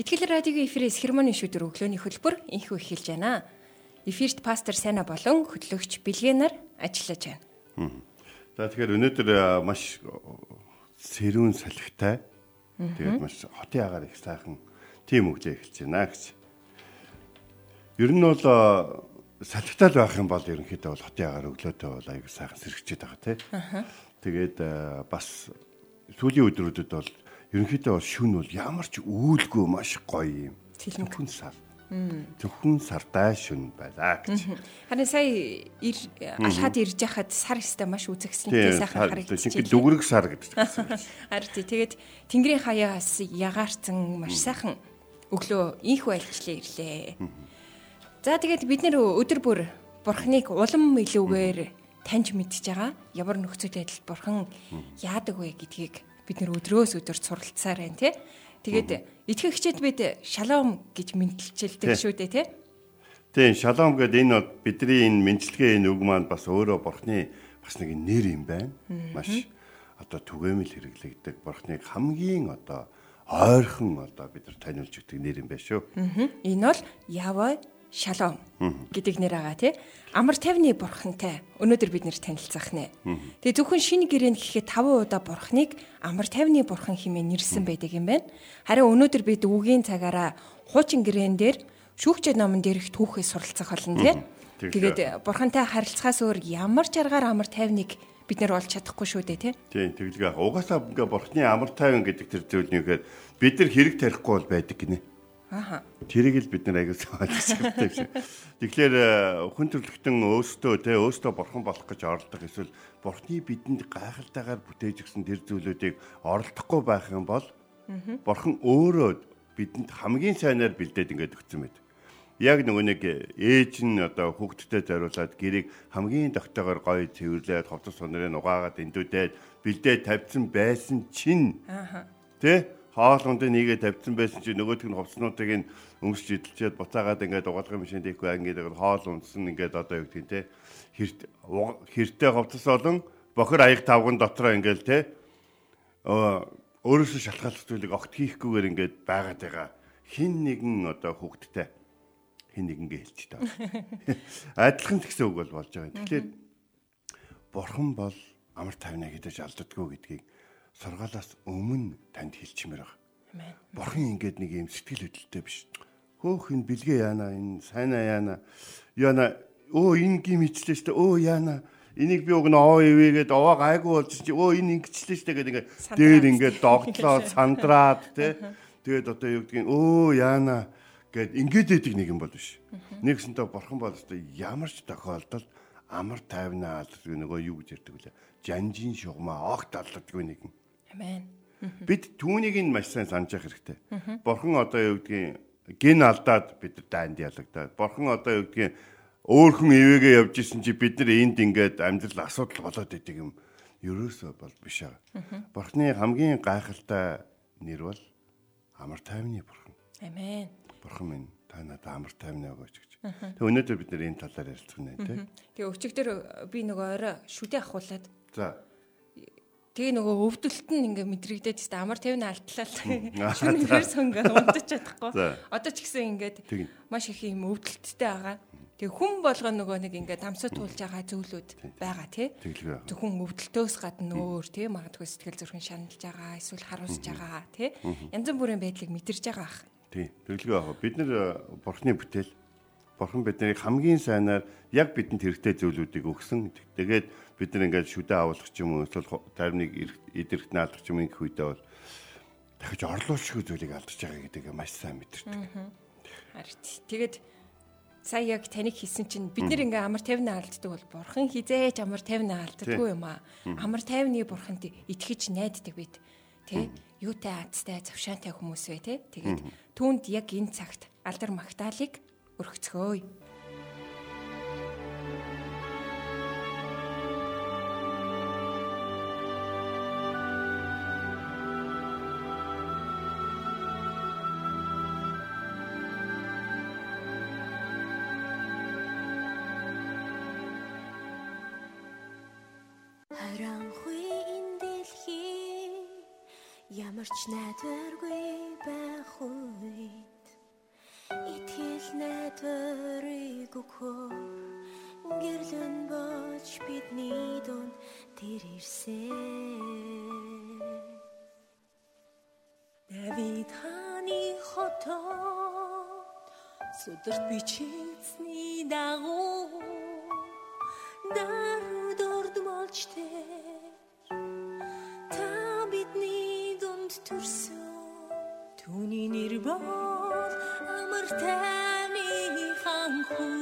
Итгэл радиогийн эфирээс хермоны шүдэр өглөөний хөтөлбөр инхүү эхэлж байна. Эфирт пастор Сайна болон хөтлөгч Билгэнаар ажиллаж байна. За тэгэхээр өнөөдөр маш сэрүүн салхитай. Тэгээд маш хотын агаар их сайхан тим өглөө эхэлж байна гэж. Ер нь бол салхитай л байх юм бол ерөнхийдөө бол хотын агаар өглөөдөө бол аяг сайхан сэргчээд байгаа тий. Тэгээд бас сүүлийн өдрүүдэд бол ерөнхийдөө бол шүн бол ямар ч үүлгүй маш гоё юм. Зөвхөн сар. Зөвхөн сардай шүн байлаа гэж. Харин сая алхаад ирж яхад сар өстэй маш үзэгснэтэй сайхан харагдчихжээ. Шинэ дүгрэг сар гэдэг. Харин тэгээд Тэнгэрийн хаяас ягаарцсан маш сайхан өглөө инх байлчлаа ирлээ. За тэгээд бид нэр өдөр бүр бурхныг улам илүүгээр таньж мэдж байгаа. Ямар нөхцөл байдалд бурхан яадаг вэ гэдгийг бид нэр өдрөөс өдөрт суралцсаар байна тий. Тэгээд итгэх хичээд бид шалом гэж Тий. шүү дээ тий. Тийм шалом гэдэг энэ бол бидний энэ мэдлэгээ энэ үг маань бас өөрөө бурхны бас нэг нэр юм байна. Маш одоо түгээмэл хэрэглэгдэг бурхныг хамгийн одоо ойрхон одоо бид нар таниулж өгдөг нэр юм байна шүү. Энэ бол Ява Шалом гэдэг нэр байгаа тий. Амар тайвны бурхантай өнөөдөр бид нэр танилцах нэ. Тэгээ зөвхөн шинэ гэрээнд гэхэд 5 удаа бурхныг амар тайвны бурхан хэмээн нэрсэн байдаг юм байна. Харин өнөөдөр бид үгийн цагаараа хуучин гэрээн дээр шүүгчээ номон дээрх түүхээ суралцах болно тий. Тэгээд бурхантай харилцахаас өөр ямар ч аргаар амар тайвныг бид нэр олж чадахгүй шүү дээ тий. Тийм тэгэлгээ угаасаа ингээ бурхны амар тайван гэдэг тэр зүйлнийхээр бид нар хэрэг тарихгүй бол байдаг гинэ. Аха. Тэрийг л бид нар аягүй ойлгостой юм шиг. Тэгэхээр э, хүн төрлөختөн өөстөө те өөстөө бурхан болох гэж оролдох эсвэл бурхны бидэнд гайхалтайгаар бүтээж өгсөн тэр зүйлүүдийг оролдохгүй байх юм бол бурхан өөрөө бидэнд хамгийн сайнаар бэлдээд ингээд өгсөн мэт. Яг нөгөө нэг ээж нь одоо хүүхдтэй зориулаад гэрийг хамгийн тогтоогоор гоё цэвэрлээд ховцос сонорыг угаагаад эндүүдээд бэлдээд тавьсан байсан чинь Аха. Тэ? Хоолунд нэгээ тавьсан байсан чи нөгөөх нь хувцснуудыг нь өмсч идэлчээд буцаагаад ингээд угаалгын машинд ихгүй ингээд хоол унтсан ингээд одоо юу гэдэг тэ хэрт хэртэй хувцас болон бохор аяг тавган дотроо ингээд оо өөрөөсөө шалтгааллах зүйлийг огт хийхгүйгээр ингээд байгаад байгаа хин нэгэн одоо хүүхдтэй хин нэгэнгээ хэлж таа. Адилхан гэсэн үг бол болж байгаа. Тэгэхээр бурхан бол амар тайвнаа гэдэж алддаггүй гэдгийг сургаалаас өмнө танд хэлчмээр байгаа. Амен. Бурхан ингээд нэг юм сэтгэл хөдлөлтэй биш. Хөөх энэ бэлгээ яана энэ сайнаа яана яана өө энэ гим ичлээ штэ өө яана энийг би уг нь оо ивэгээд овоо гайгүй болж чи өө энэ ингэчлээ штэ гэдэг ингээд дээр ингээд догтлоо сандраад те тэгээд одоо юу гэдгийг өө яана гэд ингээд идэг нэг юм бол биш. Нэгсэнтэй бурхан бол өстой ямар ч тохиолдолд амар тайвнаа алддаг нөгөө юу гэж ярьдаг вүлээ. Жанжин шугамаа огт алддаггүй нэг юм. Амен. Бид түүнийг нь маш сайн санаж явах хэрэгтэй. Бурхан одоо юу гэдгийг ген алдаад бид дайнд ялагдаад. Бурхан одоо юу гэдгийг өөр хүн ивэгээ явж исэн чи бид нар энд ингээд амьдрал асуудал болоод идэг юм. Ерөөсөө бол биш аа. Бурханы хамгийн гайхалтай нэр бол амар тайвны бурхан. Амен. Бурхан минь та надад амар тайвны өгөөч гэж. Тэг өнөөдөр бид нар энэ талаар ярилцах нэ тий. Тэгээ өчигдөр би нөгөө орой шүдэ ахуулаад За Тэгээ нөгөө өвдөлт нь ингээ мэдрэгдээд тест амар 50 алтлал. Шүнээр сонгаа унтаж чадахгүй. Одоо ч гэсэн ингээд маш их юм өвдөлттэй байгаа. Тэгээ хүн болгоо нөгөө нэг ингээ дамсаа туулж байгаа зүйлүүд байгаа тий. Зөвхөн өвдөлтөөс гадна өөр тий магадгүй сэтгэл зүрхэн шаналж байгаа эсвэл харуулж байгаа тий. Янз бүрийн байдлыг мэдэрж байгаа ах. Тийм. Тэглэгээ яг бид нар э, бурхны бүтээл бурхан биднийг хамгийн сайнаар яг бидэнд хэрэгтэй зүйлүүдийг өгсөн. Тэгээд бид нар ингээд шүдэ авуулах ч юм уу эсвэл тайвныг идэрхт наалдах юм ингэх үедээ бол дахиж орлуулшгүй зүйлийг алдаж байгаа гэдгийг маш сайн мэдэрдэг. Харин тэгээд сая яг таныг хийсэн чинь бид нэр ингээ амар тайвнаа алддаг бол бурхан хизээч амар тайвнаа алддаггүй юм аа. Амар тайвны бурханд итгэж найддаг бид. Тэ? юутай аацтай завшаантай хүмүүс вэ те. Тэгээд түүнд яг энэ цагт алдар магтаалыг өргөцгөөе. ямар ч найдваргүй байх үед найдварыг өгөх гэрлэн боч бидний дунд тэр ирсэн Давид хааны хотод сүдэрт бичигдсэний дагуу. Даруд орд болж тэр та бидний энд төрсөн түүний нэр бол амар тайны ханхуу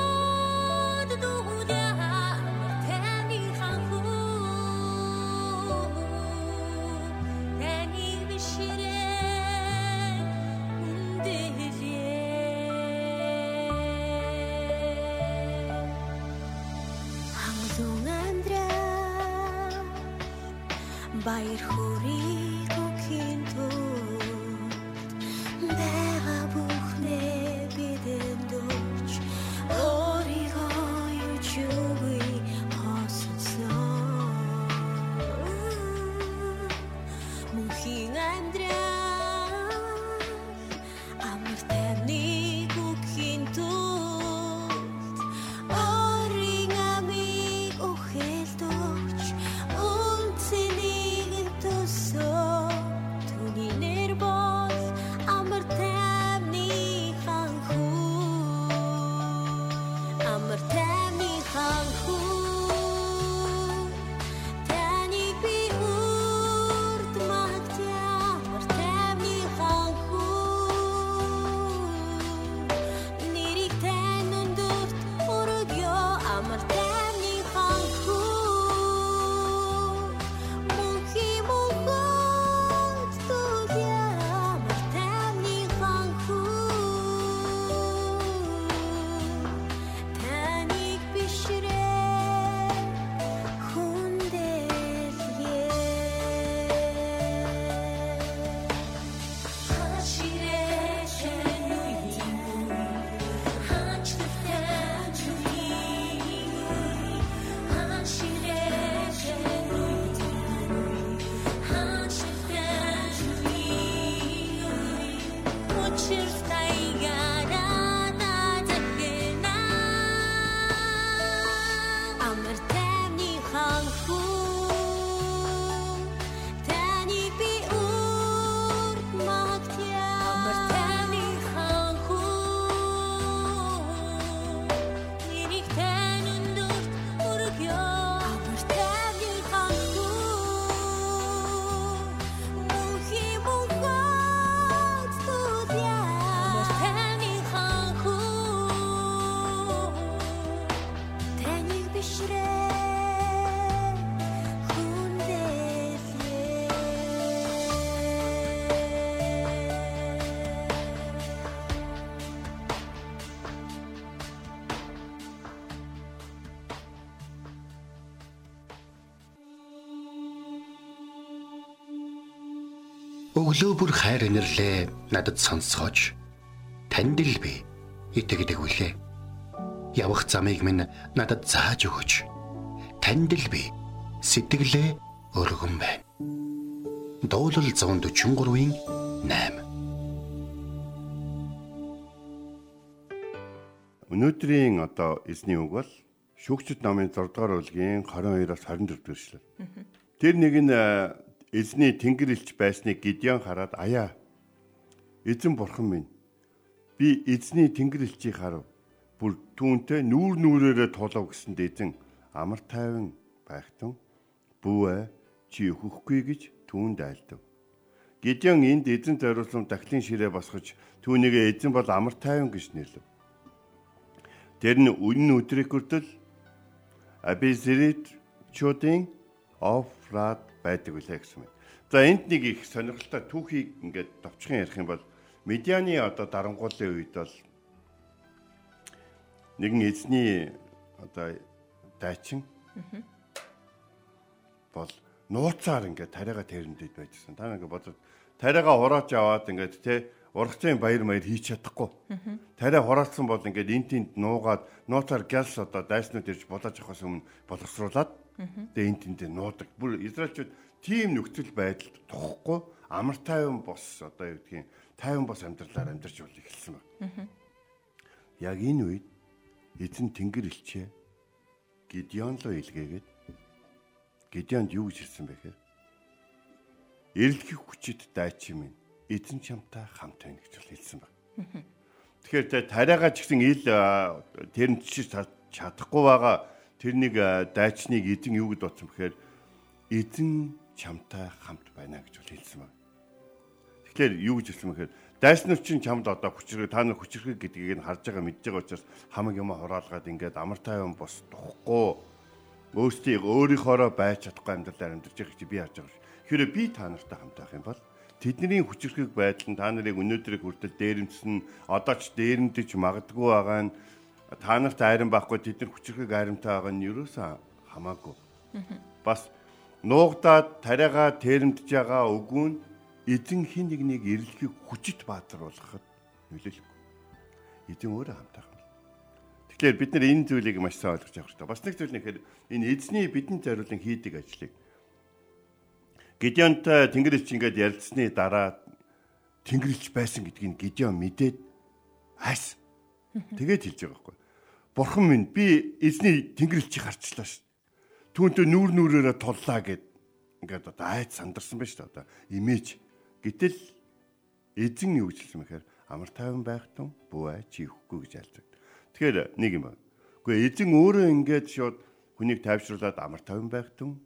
тайны баяр Өглөө бүр хайр инэрлээ надад сонсгооч. Танд л би итгэдэг үлээ. Явах замыг минь надад зааж өгөөч. Танд л би сэтгэлээ өргөн байна. Дуулал 143-ийн 8 Өнөөдрийн одоо эзний үг бол шүүгчд намын 6 дугаар бүлгийн 22-аас 24 дэх эшлэл. Тэр нэг нь эзний тэнгэр элч байсныг Гидеон хараад аяа. Эзэн бурхан минь би эзний тэнгэр элчийг харав. бүр түүнтэй нүүр нүрээрээ тулав гэсэн дэзэн амар тайван байхтун бүүэ чи өхөхгүй гэж түүнд айлдав. Гидеон энд эзэн зориулсан дахлын ширээ босгож түүнийг эзэн бол амар тайван гэж нэрлэв. Тэр нь үнэн өдрийг хүртэл Абизерит чуудын Офрад байдаг үлээ гэсэн юм. За энд нэг их сонирхолтой түүхийг ингээд товчхон ярих юм бол Медианы одоо дарангуулын үед бол нэгэн эзний одоо дайчин бол нууцаар ингээд тариага тэрэндээд байжсэн. Та ингээд бодод тариага хурааж аваад ингээд те ургацын баяр маяр хийж чадахгүй. Тариа хураалсан бол ингээд эн тэнд нуугаад нууцаар гялс одоо дайснууд ирж болоож авахаас өмнө боловсруулад тэгээ эн тэнд нуудаг. Бүр израилчууд тийм нөхцөл байдалд тухгүй амар тайван бос одоо юу гэдгийг тайван бос амьдралаар амьдарч бол эхэлсэн байна. Яг энэ үед эзэн тэнгэр элчээ Гидеон руу илгээгээд Гидеонд юу гэж хэлсэн бэ гэхээр Эрэлхих хүчит дайчин минь эзэн чамтай хамт байна гэж хэлсэн байна. Тэгэхээр тэ тариагаа ч гэсэн ил тэр нь чиж чадахгүй байгаа тэрнийг дайчныг эзэн юу гэж бодсон бэхээр эзэн чамтай хамт байна гэж хэлсэн байна. Тэгэхээр юу гэж хэлсэн бэхээр дайснууд чинь чамд одоо хүчрэг та нар хүчрэг гэдгийг нь харж байгаа мэдж байгаа учраас хамаг юм хураалгаад ингээд амар тайван бос тухгүй өөрсдийг өөрийнхоороо байж чадахгүй амьдралаар амьдарч байгаа чи би харж байгаа. Хэрэв би та нартай хамт байх юм бол тэдний хүчрхэг байдал нь та нарыг өнөөдрийг хүртэл дээрэмсэн одоо ч дээрэмдэж магадгүй байгаа нь та нарт айран байхгүй тэд нар хүчрхэг айрамтай байгаа нь юусаа хамаагүй. Бас нуугдаад тариагаа тэрэмдж байгаа үгүүн эзэн хин нэгнийг эрэлхийг хүчит баатруулахад нөлөөлөхгүй. Эзэн өөрөө хамтаах юм. Тэгэхээр бид нар энэ зүйлийг маш сайн ойлгож авах хэрэгтэй. Бас нэг зүйл нэхэр энэ эзний бидэнд зориулан хийдэг ажлыг Гедеонтой Тэнгэрлэгч ингээд ярилцсны дараа Тэнгэрлэгч байсан гэдгийг Гедеон мэдээд айс. Тэгээд хэлж байгаа байхгүй. Бурхан минь би эзний Тэнгэрлэгчийг харчлаа шүү. Түүнтэй нүүр нүрээрээ туллаа гэд ингээд одоо айц сандарсан байна шүү дээ одоо имиж гэтэл эзэн юу гэж хэлсэн мэхээр амар тайван байх тун бүү чи ихгүй гэж альдаг. Тэгэхээр нэг юм байна. Гэхдээ эзэн өөрөө ингээд шууд хүнийг тайвшруулад амар тайван байх тун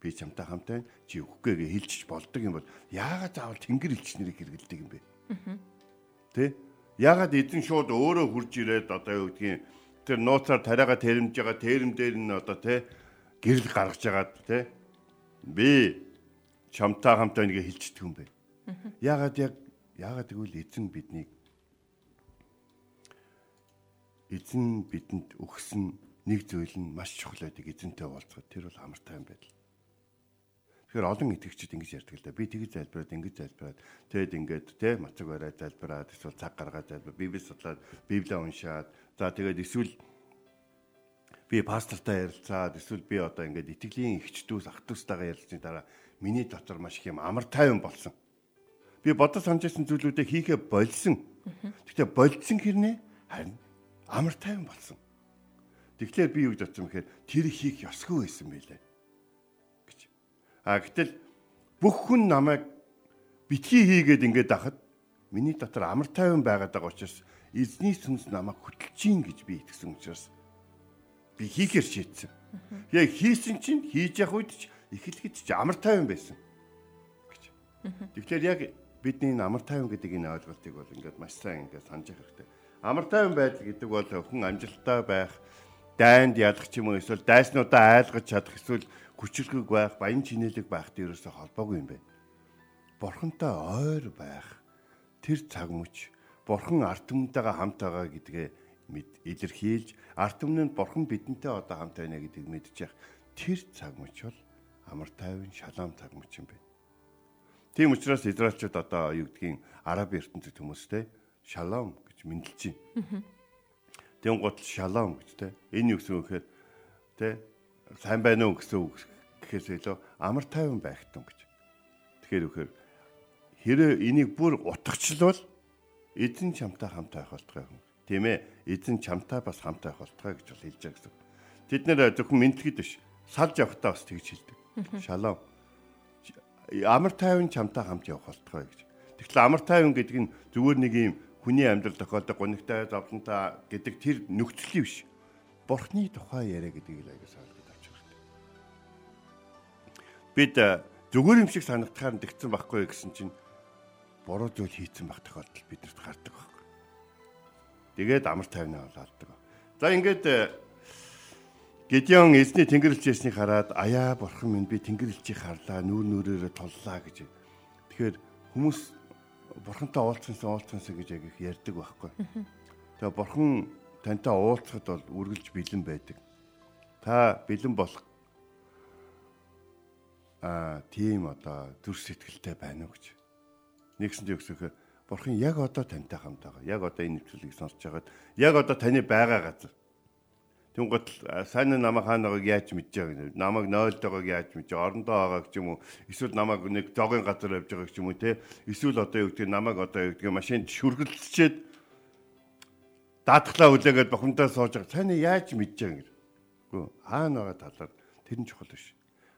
би чамтай хамтаа чи өгөхгүй гэж хэлчих болдог юм бол яагаад заавал тэнгэр элч нарыг хэрэгэлдэг юм бэ? Тэ? Яагаад эзэн шууд өөрөө хурж ирээд одоо юу гэдгийг тэр нууцаар тариага тэрэмж байгаа тэрэм дээр нь одоо тэ гэрэл гаргаж байгаад тэ би чамтай хамтаа нэгэ хэлчихдэг юм бэ? Яагаад яг яагаад тэгвэл эзэн биднийг эзэн бидэнд өгсөн нэг зүйл нь маш чухал байдаг эзэнтэй уулзахад тэр бол амартай юм байдал. Тэгэхээр олон итгэгчид ингэж ярьдаг л да. Би тэгж залбираад ингэж залбираад тэгэд ингээд те мацаг барай залбираад эсвэл цаг гаргаад залбир библи судлаад библийг уншаад за тэгээд эсвэл би пастортай ярилцаад эсвэл би одоо ингээд итгэлийн ихчдүүс ах トゥ стайгаа ярилцсны дараа миний дотор маш их юм амар тайван болсон би бодож санаж байсан зүйлүүдээ хийхэ болсон. Гэхдээ болцсон хэрнээ харин амар тайван болсон. Тэгэхээр би юу гэж бодсон бэхээр тэр хийх ёсгүй байсан байлээ. А гэтэл бүх хүн намайг битгий хийгээд ингээд ахад миний дотор амар тайван байгаад байгаа учраас эзний сүнс намайг хөтлөж гин гэж би итгэсэн учраас би хийхээр шийдсэн. Яг хийсэн чинь хийж явах үед ч эхлэхэд ч амар тайван байсан. гэж. Тэгэхээр яг бидний амар тайван гэдэг энэ ойлголтыг бол ингээд маш сайн ингээд санаж явах хэрэгтэй. Амар тайван байдал гэдэг бол хүн амжилттай байх, дайнд ялах ч юм уу эсвэл дайснуудаа айлгаж чадах эсвэл хүчрхэг байх, баян чинэлэг байхтай ерөөсөө холбоогүй юм байна. Бурхантай ойр байх тэр цаг мөч Бурхан арт түмэнтэйгээ хамт байгаа гэдгээ илэрхийлж арт түмэн нь Бурхан бидэнтэй одоо хамт байна гэдгийг мэдчих. Тэр цаг мөч бол амар тайван шалаам цаг мөч юм байна. Тийм учраас израилчууд одоо юу гэдгийг араб ертөнцид хүмүүстэй шалом гэж мэдлж байна. Тэгэн гот шалом гэж те. Энэ юу гэсэн үг гэхээр те сайн байна уу гэсэн үг гэхээс илүү амар тайван байх тун гэж. Тэгэхээр үхээр хэрэг энийг бүр утгачлал эзэн чамтай хамт байх болтгой юм. Тийм ээ. Эзэн чамтай бас хамт байх болтгой гэж бол хэлж байгаа гэсэн. Тэд нэр зөвхөн мэдлэгэд биш. Салж явахдаа бас тэгж хэлдэг. Шалом амар тайван чамтай хамт явах болтгой гэж. Тэгэхээр амар тайван гэдэг нь зүгээр нэг юм хүний амьдрал тохиолдог гонигтай зовлонтой гэдэг тэр нөхцөлийн биш. Бурхны тухай яриа гэдгийг л аяга ойлгож авч хэрэгтэй. Бид э, зүгээр юм шиг санагдахаар тэгсэн байхгүй гэсэн чинь буруу зүйл хийцэн байх тохиолдол бидэрт гардаг байхгүй. Тэгээд амар тайвнаа болоод. За ингээд э, Гедеон эзний тэнгэрлэгчээснийг хараад аяа бурхан минь би тэнгэрлэгчийг харлаа нүүр нүрээрээ туллаа гэж. Тэгэхээр хүмүүс бурхантай уулзсансан уулзсансан гэж яг их ярьдаг байхгүй. Тэгээ бурхан тантай уулзахад бол үргэлж бэлэн байдаг. Та бэлэн болох аа тийм одоо зүр сэтгэлтэй байна уу гэж. Нэгсэнд өгсөхө бурхан яг одоо тантай хамт байгаа. Яг одоо энэ нэвтрүүлгийг сонсож байгаад яг одоо таны байгаа газар Тэнгот сайн намайг хаанагааг яаж мэдж байгаа гэнэ. Намайг нойлдогоог яаж мэдж. Орондоо байгаа ч юм уу. Эсвэл намайг нэг зогийн газар явж байгаа ч юм уу те. Эсвэл одоо юу гэдэг намайг одоо юу гэдэг машинд шүргэлцчихэд даатглаа хүлээгээд бохомдоо сууж байгаа. Сайн яаж мэдж байгаа гэнэ. Үгүй хаана байгаа талаар тэр нь чухал биш.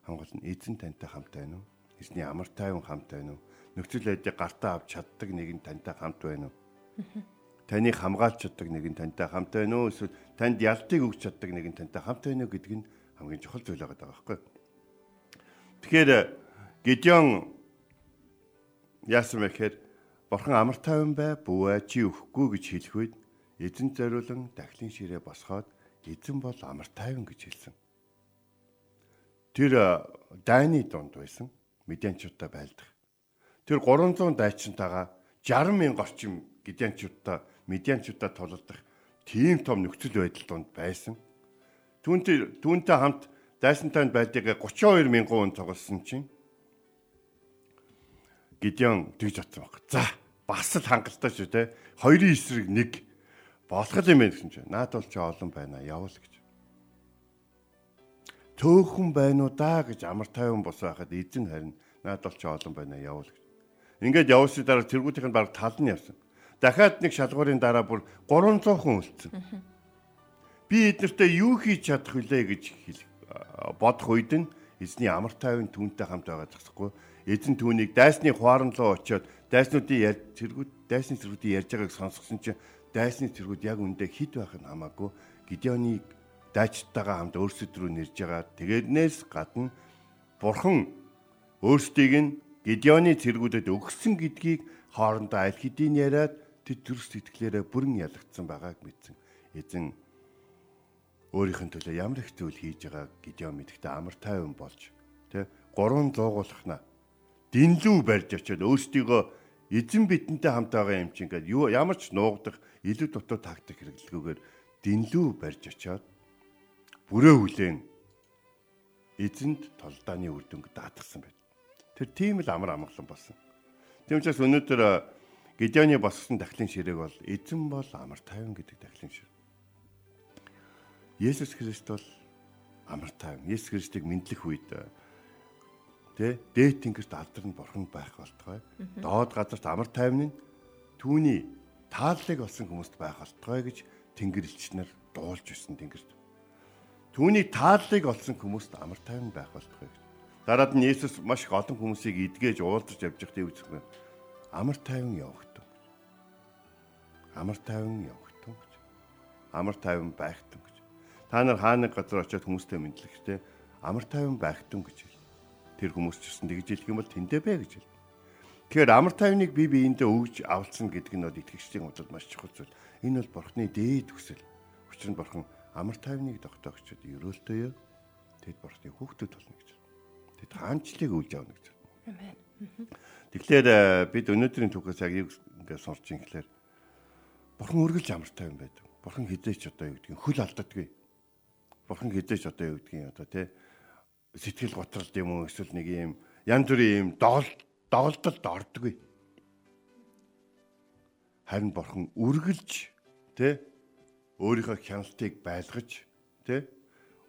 Хамгаал нь эзэн тантай хамт байна уу? Эзний амар тайван хамт байна уу? Нөхцөл байдлыг гартаа авч чаддаг нэг нь тантай хамт байна уу? таныг хамгаалж чаддаг нэг нь тантай хамт байна уу эсвэл танд ялтыг өгч чаддаг нэг нь тантай хамт байна уу гэдг нь хамгийн чухал зүйл байгаа байхгүй. Тэгэхээр Гедеон яасан бэ гэхээр Бурхан амар тайван бай, бүвэ чи өөхгүй гэж хэлэх үед эзэн зориулан дахлын ширээ босгоод эзэн бол амар тайван гэж хэлсэн. Тэр дайны донд байсан медианчуудаа байлдах. Тэр 300 дайчинтайгаа 60 мянга орчим гидянчуудаа медианчуудаа тулалдах тийм том нөхцөл байдал донд байсан. Түүнтэй түүнтэй хамт дайсантай байдгийг 32 мянган хүн тоглосон чинь Гидеон тэгж бодсон баг. За бас л хангалттай шүү те. Хоёрын эсрэг нэг болох юм байна гэсэн чинь. Наад бол ч олон байна явал гэж. Төөхөн байна уу да гэж амар тайван бос байхад эзэн харин наад бол ч олон байна явал гэж. Ингээд явсны дараа тэргүүтийн баг тал нь явсан дахиад нэг шалгуурын дараа бүр 300 хүн үлдсэн. Би эднэртэй юу хийж чадах вүлээ гэж бодох үед нь эзний амар тайван түүнтэй хамт байгаа зогсохгүй. Эзэн түүнийг дайсны хуаран руу очиод дайснуудын ярьж зэргүүд дайсны зэргүүдийн ярьж байгааг сонсгосон чинь дайсны зэргүүд яг үндэ хид байх нь хамаагүй Гидеоныг дайчтайгаа хамт өөрсдөд рүү нэрж байгаа. Тэгээднээс гадна бурхан өөрсдийг нь Гидеоны зэргүүдэд өгсөн гэдгийг хоорондоо аль хэдийн яриад тэд төрс сэтгэлээрээ бүрэн ялагдсан байгааг мэдсэн. Эзэн өөрийнх нь төлөө ямар их зүйл хийж байгааг Гидеон мэдхдээ амар тайван болж тэ гурван зуугуулхна динлүү барьж очиод өөрсдийгөө эзэн бидэнтэй хамт байгаа юм чинь ингээд юу ямар ч нуугдах илүү дутуу тактик хэрэглэгүүгээр динлүү барьж очиод бүрээ хүлээн эзэнд толдааны үр дүнг даатгсан байт. Тэр тийм л амар амгалан болсон. Тийм учраас өнөөдөр Гедеоны босгосон дахлын ширээг бол эзэн бол амар тайван гэдэг дахлын шир. Есүс Христ бол амар тайван. Есүс Христийг мэдлэх үед тэ дээд тэнгэрт алдарн бурхан байх болтгой. Доод газарт амар тайван нь түүний тааллыг олсон хүмүүст байх болтгой гэж тэнгэр элчнэр дуулж ирсэн тэнгэрт. Түүний тааллыг олсон хүмүүст амар тайван байх болтгой. Дараад нь Есүс маш их олон хүмүүсийг эдгэж уулзаж явж байхдаа бэ? амар тайван явагдав. Амар тайван явагдав гэж. Амар тайван байхтун гэж. Та нар хааны газар очиод хүмүүстэй мэдлэхтэй амар тайван байхтун гэж хэл. Тэр хүмүүс ч гэсэн тэгж хэлэх юм бол тэндэ бай гэж хэл. Тэгэхээр амар тайвныг бие биендээ өгж авалцсан гэдэг нь бол итгэгчдийн хувьд маш чухал зүйл. Энэ бол бурхны дээд хүсэл. Учир нь бурхан амар тайвныг тогтоогчд ерөөлтөө тэд бурхны хүүхдүүд болно гэж. Тэд хаанчлыг үлж авна гэж. Амен. Тэгэхээр э, бид өнөөдрийн түүхээс яг ингээд сурч ин гэхлээр бурхан үргэлж амартай юм байдаг. Бурхан хизээч одоо юу гэдгийг хөл алддаггүй. Бурхан хизээч одоо юу гэдгийг одоо тий сэтгэл готролд юм уу эсвэл нэг юм янз бүрийн юм доголд доголдолд ордоггүй. Харин бурхан үргэлж тий өөрийнхөө хяналтыг байлгаж тий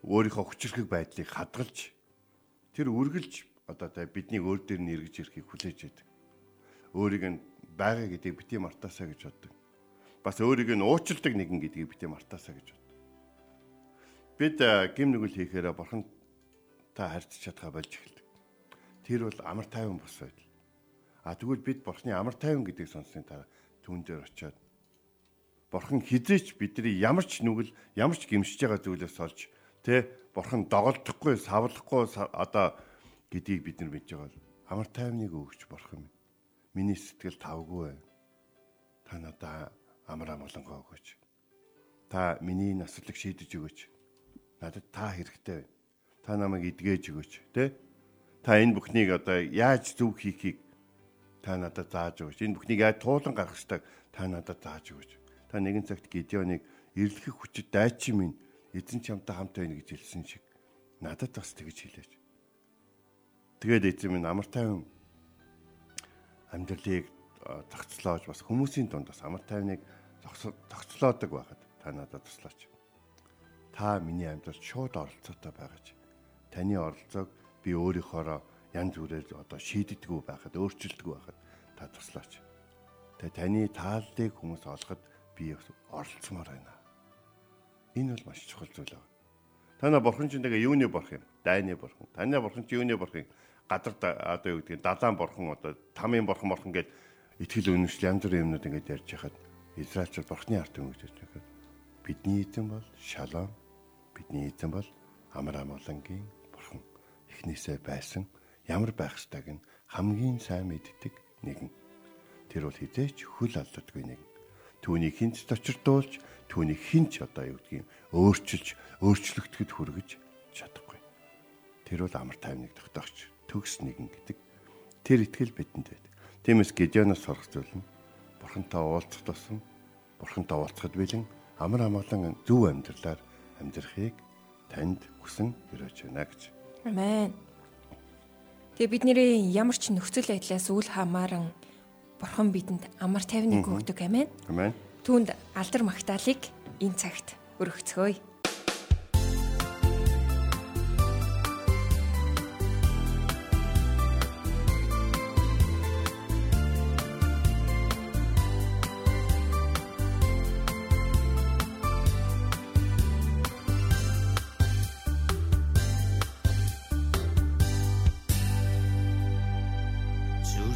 өөрийнхөө хүчрхэг байдлыг хадгалж тэр үргэлж одоо та бидний өөр дээр нь эргэж ирэхийг хүлээж байдаг. Өөрийг нь байгаа гэдгийг бити мартаасаа гэж боддог. Бас өөрийг нь уучилдаг нэгэн гэдгийг бити мартаасаа гэж боддог. Бид гим нүгэл хийхээр бурхан та харьцаж чадхаа болж эхэлдэг. Тэр бол амар тайван бос байдал. А тэгвэл бид бурхны амар тайван гэдгийг сонссны дараа түүн дээр очиод Бурхан хизээч бидний ямар ч нүгэл ямар ч гимшиж байгаа зүйлээс олж тэ бурхан доголдохгүй савлахгүй одоо гэдгийг бид нар мэдж байгаа. Амар тайвныг өгч бурхан минь. Миний сэтгэл тавгүй байна. Та надаа амар амгалангоо өгөөч. Та миний наслаг шийдэж өгөөч. Надад та хэрэгтэй байна. Та намайг эдгэж өгөөч, тэ? Та энэ бүхнийг одоо яаж зөв хийхийг та надад зааж өгөөч. Энэ бүхнийг яаж туулан гаргах ёстойг та надад зааж өгөөч. Та нэгэн цагт Гидеоныг эрлэх хүчит дайчин минь эзэн чамтай хамт байна гэж хэлсэн шиг надад бас тэгж хэлээч. Тэгээд эзэн минь амар тайван амьдралыг тогтцлоож бас хүмүүсийн дунд бас амар тайвныг тогтцлоодог байхад та надад туслаач. Та миний амьдралд шууд оролцоотой байгаач. Таны оролцоог би өөрийнхоороо янз бүрээр одоо шийддэггүй байхад өөрчилдөггүй байхад та туслаач. Тэгээ таны тааллыг хүмүүс олоход би оролцмоор байна. Энэ бол маш чухал зүйл байна. Танаа бурхан чинь тэгээ юуны бурхан юм? Дайны бурхан. Танаа бурхан чинь юуны бурхан? Гадар одоо юу гэдгийг далайн бурхан одоо тамийн бурхан бурхан гэж итгэл үнэмшил янз бүрийн юмнууд ингэж ярьж хахад Израильчууд бурхны ард гэж хэлдэг. Бидний эзэн бол шалом. Бидний эзэн бол амар амгалангийн бурхан. Эхнээсээ байсан ямар байх ёстойг нь хамгийн сайн мэддэг нэгэн. Тэр бол хизээч хөл алддаггүй нэгэн түүнийг хинч точирдуулж түүнийг хинч одоо юу гэдгийг өөрчилж өөрчлөгдөхөд хүргэж чадахгүй. Тэр бол амар тайвныг тогтоогч төгс нэгэн гэдэг тэр итгэл бидэнд байдаг. Тиймээс Гедеоноос сурах зүйл нь бурхантай уулзах тусам бурхантай уулзахад бэлэн амар амгалан зөв амьдралаар амьдрахыг танд хүсэн өрөөж байна гэж. Амен. Тэгээ бидний ямар ч нөхцөл байдлаас үл хамааран Бурхан бидэнд амар тайвныг өгдөг амин. Амен. Түүнд алдар магтаалык энэ цагт өргөцгөөе.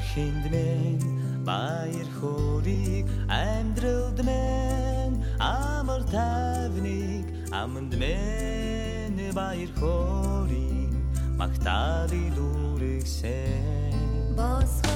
Зүрхэнд мэн баяр хөөргийг амьдралд мэн амар тайвныг аманд мэн баяр хөөргийг магтаалын дүрэгсэн Босгоод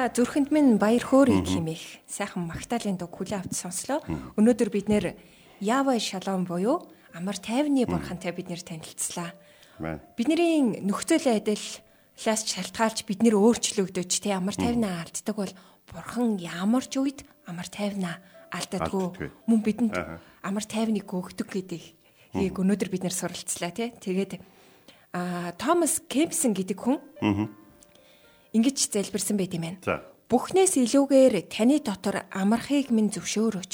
Хамтдаа зүрхэнд минь баяр хөөргийг химэх сайхан магтаалын дуг хүлээ авч сонслоо. Өнөөдөр бид нэр Ява шалом буюу амар тайвны бурхантай бид нэр танилцлаа. Бидний нөхцөл байдлаас шалтгаалж бид нэр өөрчлөгдөж тэ амар тайвнаа алддаг бол бурхан ямар ч үед амар тайвнаа. Алддаггүй. Мөн бидэнд амар тайвныг өгдөг гэдэг яг өнөөдөр бид нэр суралцлаа тий. Тэгээд а Томас Кемпсон гэдэг хүн ингэж залбирсан байт юм байна. За. Бүхнээс илүүгээр таны дотор амархыг минь зөвшөөрөөч.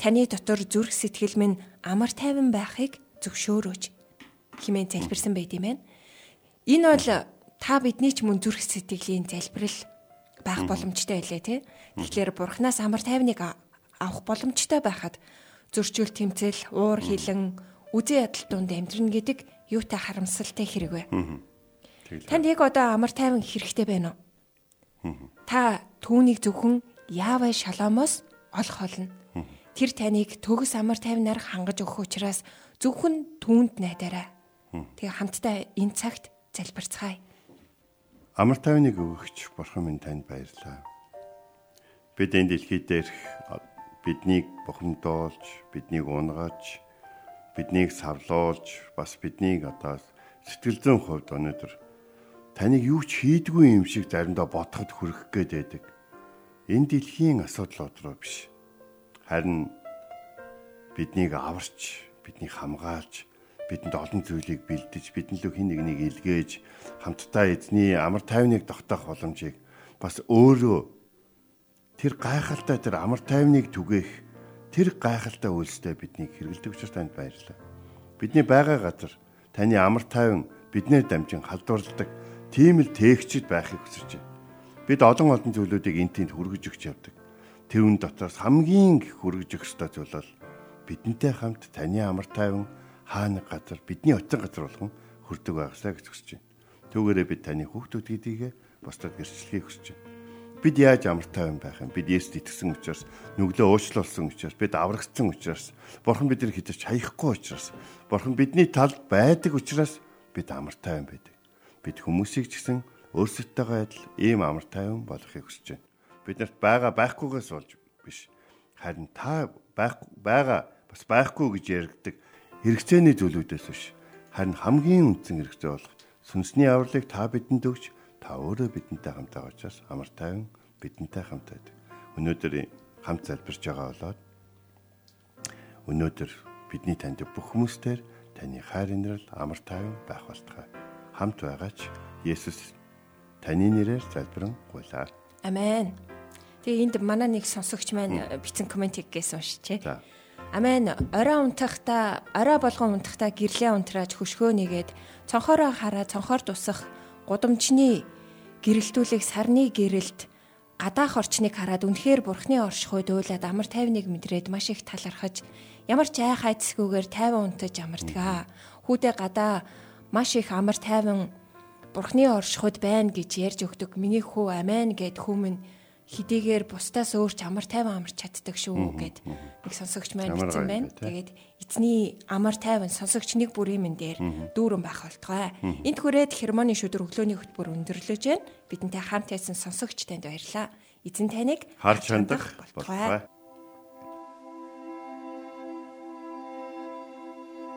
Таны дотор зүрх сэтгэл минь амар тайван байхыг зөвшөөрөөч. хэмээн залбирсан байт юм байна. Энэ бол та бидний ч мөн зүрх сэтгэлийн залбирал байх боломжтой байлээ тий. Тэгэхээр бурхнаас амар тайвныг авах боломжтой байхад зөрчил тэмцэл, уур хилэн, үзэн ядал дунд амьдрна гэдэг юутай харамсалтай хэрэг вэ? Танд яг одоо амар тайван хэрэгтэй байна уу? Та түүнийг зөвхөн яавэ шаломоос олох болно. Тэр таныг төгс амар тайвнаар хангаж өгөх учраас зөвхөн түүнд найдаарай. Тэгээ хамтдаа энэ цагт залбирцгаая. Амар тайвныг өгөгч бурхан минь танд баярлалаа. Бид энэ дэлхий дээрх биднийг бухимдуулж, биднийг унгаж, биднийг савлуулж, бас биднийг одоо сэтгэл зүйн хувьд өнөөдөр таныг юу ч хийдгүй юм шиг заримдаа бодоход хүрэх гээд байдаг. Энэ дэлхийн асуудлууд руу биш. Харин биднийг аварч, биднийг хамгаалж, бидэнд олон зүйлийг бэлдэж, бидэн лөө хин нэгнийг илгээж, хамтдаа эзний амар тайвныг тогтоох боломжийг бас өөрөө тэр гайхалтай тэр амар тайвныг түгээх тэр гайхалтай үйлстэй биднийг хэрэгэлдэг учраас танд баярлалаа. Бидний байгаа газар таны амар тайван биднээр дамжин халдварладаг тийм л тээгчд байхыг хүсэж байна. Бид олон олон зүйлүүдийг эн тэнд хүргэж өгч явдаг. Тэрүүн дотроос хамгийн их хүргэж өгөх ёстой зүйл бол бидэнтэй хамт таны амар тайван хаана газар бидний очин газар болгон хүрдэг байгаасаа гэж хүсэж байна. Түүгээрээ бид таны хүүхдүүд гэдгийг бусдад гэрчлэхийг хүсэж байна. Бид яаж амар тайван байх юм? Бид Есүст итгэсэн учраас, нүглөө уучлуулсан учраас, бид аврагдсан учраас, Бурхан биднийг хитэж хаяхгүй учраас, Бурхан бидний талд байдаг учраас бид амар тайван байдаг. Бид хүмүүсийг ч гэсэн өөрсдөлтөөгөө адил ийм амар тайван болохыг хүсэж байна. Биднэрт байгаа байхгүйгээс болж биш. Харин та байх байгаа бас байхгүй гэж яригддаг хэрэгцээний зүйлүүдээс биш. Харин хамгийн үндсэн хэрэгцээ болох сүнсний авралыг та бидэнд өгч та өөрөө бидэнтэй хамт байгаа учраас амар тайван бидэнтэй хамт байдаг. Өнөөдөр хамт залбирч байгаа болоод өнөөдөр бидний танд бүх хүмүүстээр таны хайр инрэл амар тайван байх болтугай. Хамт байгаач Есүс таны нэрээр залбирэн гуйлаа. Амен. Тэгээ энд манай нэг сонсогч маань бичсэн комментиг гээсэн уншичээ. За. Амен. Орой унтахта, орой болгон унтахта гэрлээ унтрааж хөшгөө нэгээд цонхороо хараа цонхоор тусах гудамжны гэрэлтүүлэх сарны гэрэлт гадаах орчныг хараад үнэхээр бурхны оршихуй дуулаад амар тайвныг мэдрээд маш их талархаж ямар ч ай хайцсгүйгээр тайван унтаж амардгаа. Хүүдээ гадаа маш их амар тайван бурхны оршихуйд байна гэж ярьж өгдөг. Миний хүү амен гэд хүмүн хидийгээр бусдаас өөрч амар тайван амарч чаддаг шүү гэд нэг сонсогч маань гоё байна. Тэгээд эзний амар тайван сонсогч нэг бүрийн мэн дээр дүүрэн байх болтугай. Энд хүрээд хермоны шүдэр өглөөний хөтөлбөр өндөрлөж байна. Бидэнтэй хамт байсан сонсогч танд баярлалаа. Эзэн таныг Харж хандах болтугай.